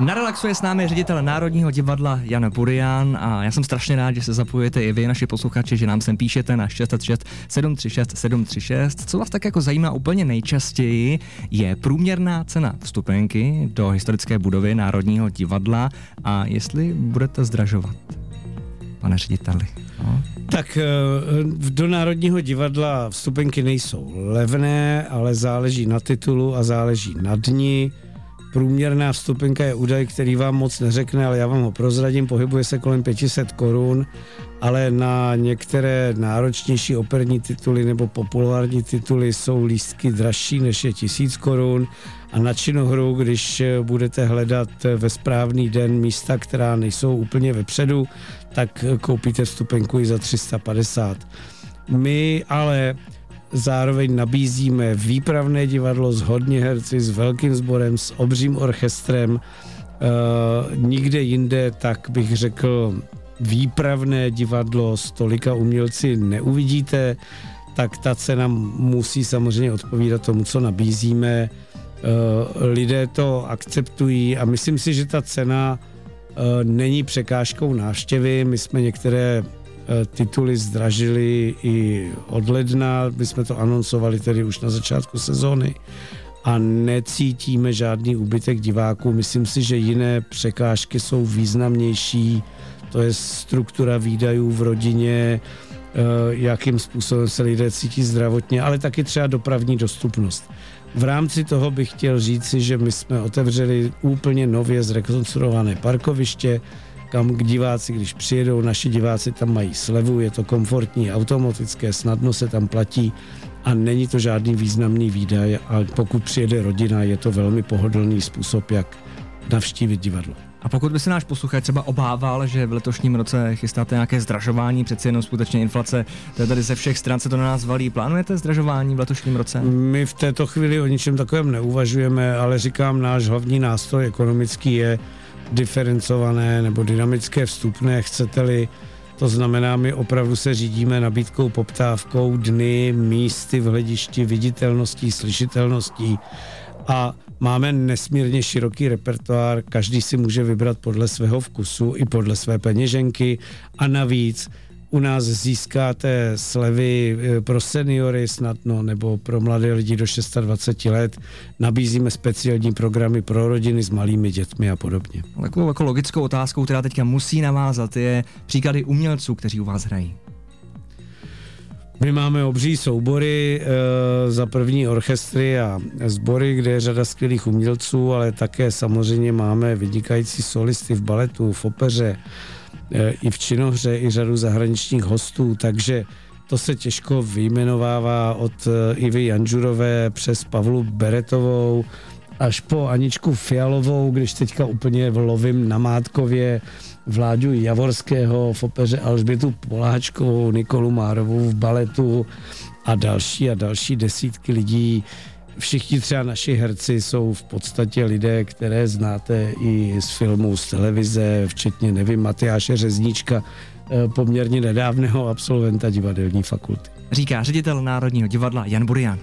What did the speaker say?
Na relaxuje s námi ředitel Národního divadla Jan Burian a já jsem strašně rád, že se zapojujete i vy, naši posluchači, že nám sem píšete na 606 736 736. Co vás tak jako zajímá úplně nejčastěji, je průměrná cena vstupenky do historické budovy Národního divadla a jestli budete zdražovat, pane řediteli. No. Tak eh, do Národního divadla vstupenky nejsou levné, ale záleží na titulu a záleží na dni. Průměrná vstupenka je údaj, který vám moc neřekne, ale já vám ho prozradím, pohybuje se kolem 500 korun, ale na některé náročnější operní tituly nebo populární tituly jsou lístky dražší než je 1000 korun a na činohru, když budete hledat ve správný den místa, která nejsou úplně vepředu, tak koupíte vstupenku i za 350. My ale zároveň nabízíme výpravné divadlo s hodně herci, s velkým sborem, s obřím orchestrem. Uh, nikde jinde, tak bych řekl, výpravné divadlo s tolika umělci neuvidíte, tak ta cena musí samozřejmě odpovídat tomu, co nabízíme. Uh, lidé to akceptují a myslím si, že ta cena uh, není překážkou návštěvy. My jsme některé Eh, tituly zdražily i od ledna, my jsme to anoncovali tedy už na začátku sezóny a necítíme žádný úbytek diváků. Myslím si, že jiné překážky jsou významnější, to je struktura výdajů v rodině, eh, jakým způsobem se lidé cítí zdravotně, ale taky třeba dopravní dostupnost. V rámci toho bych chtěl říci, že my jsme otevřeli úplně nově zrekonstruované parkoviště, kam diváci, když přijedou, naši diváci tam mají slevu, je to komfortní, automatické, snadno se tam platí a není to žádný významný výdaj a pokud přijede rodina, je to velmi pohodlný způsob, jak navštívit divadlo. A pokud by se náš posluchač třeba obával, že v letošním roce chystáte nějaké zdražování, přeci jenom skutečně inflace, to je tady ze všech stran se to na nás valí. Plánujete zdražování v letošním roce? My v této chvíli o ničem takovém neuvažujeme, ale říkám, náš hlavní nástroj ekonomický je diferencované nebo dynamické vstupné, chcete-li. To znamená, my opravdu se řídíme nabídkou, poptávkou, dny, místy v hledišti, viditelností, slyšitelností a máme nesmírně široký repertoár, každý si může vybrat podle svého vkusu i podle své peněženky a navíc u nás získáte slevy eh, pro seniory snadno nebo pro mladé lidi do 26 let. Nabízíme speciální programy pro rodiny s malými dětmi a podobně. Takovou jako logickou otázkou, která teďka musí navázat, je příklady umělců, kteří u vás hrají. My máme obří soubory e, za první orchestry a sbory, kde je řada skvělých umělců, ale také samozřejmě máme vynikající solisty v baletu, v opeře, i v činohře, i řadu zahraničních hostů, takže to se těžko vyjmenovává od e, Ivy Janžurové přes Pavlu Beretovou až po Aničku Fialovou, když teďka úplně lovím na Mátkově Vláďu Javorského v opeře Alžbětu Poláčkovou, Nikolu Márovou v baletu a další a další desítky lidí všichni třeba naši herci jsou v podstatě lidé, které znáte i z filmů, z televize, včetně, nevím, Matyáše Řezníčka, eh, poměrně nedávného absolventa divadelní fakulty. Říká ředitel Národního divadla Jan Burian.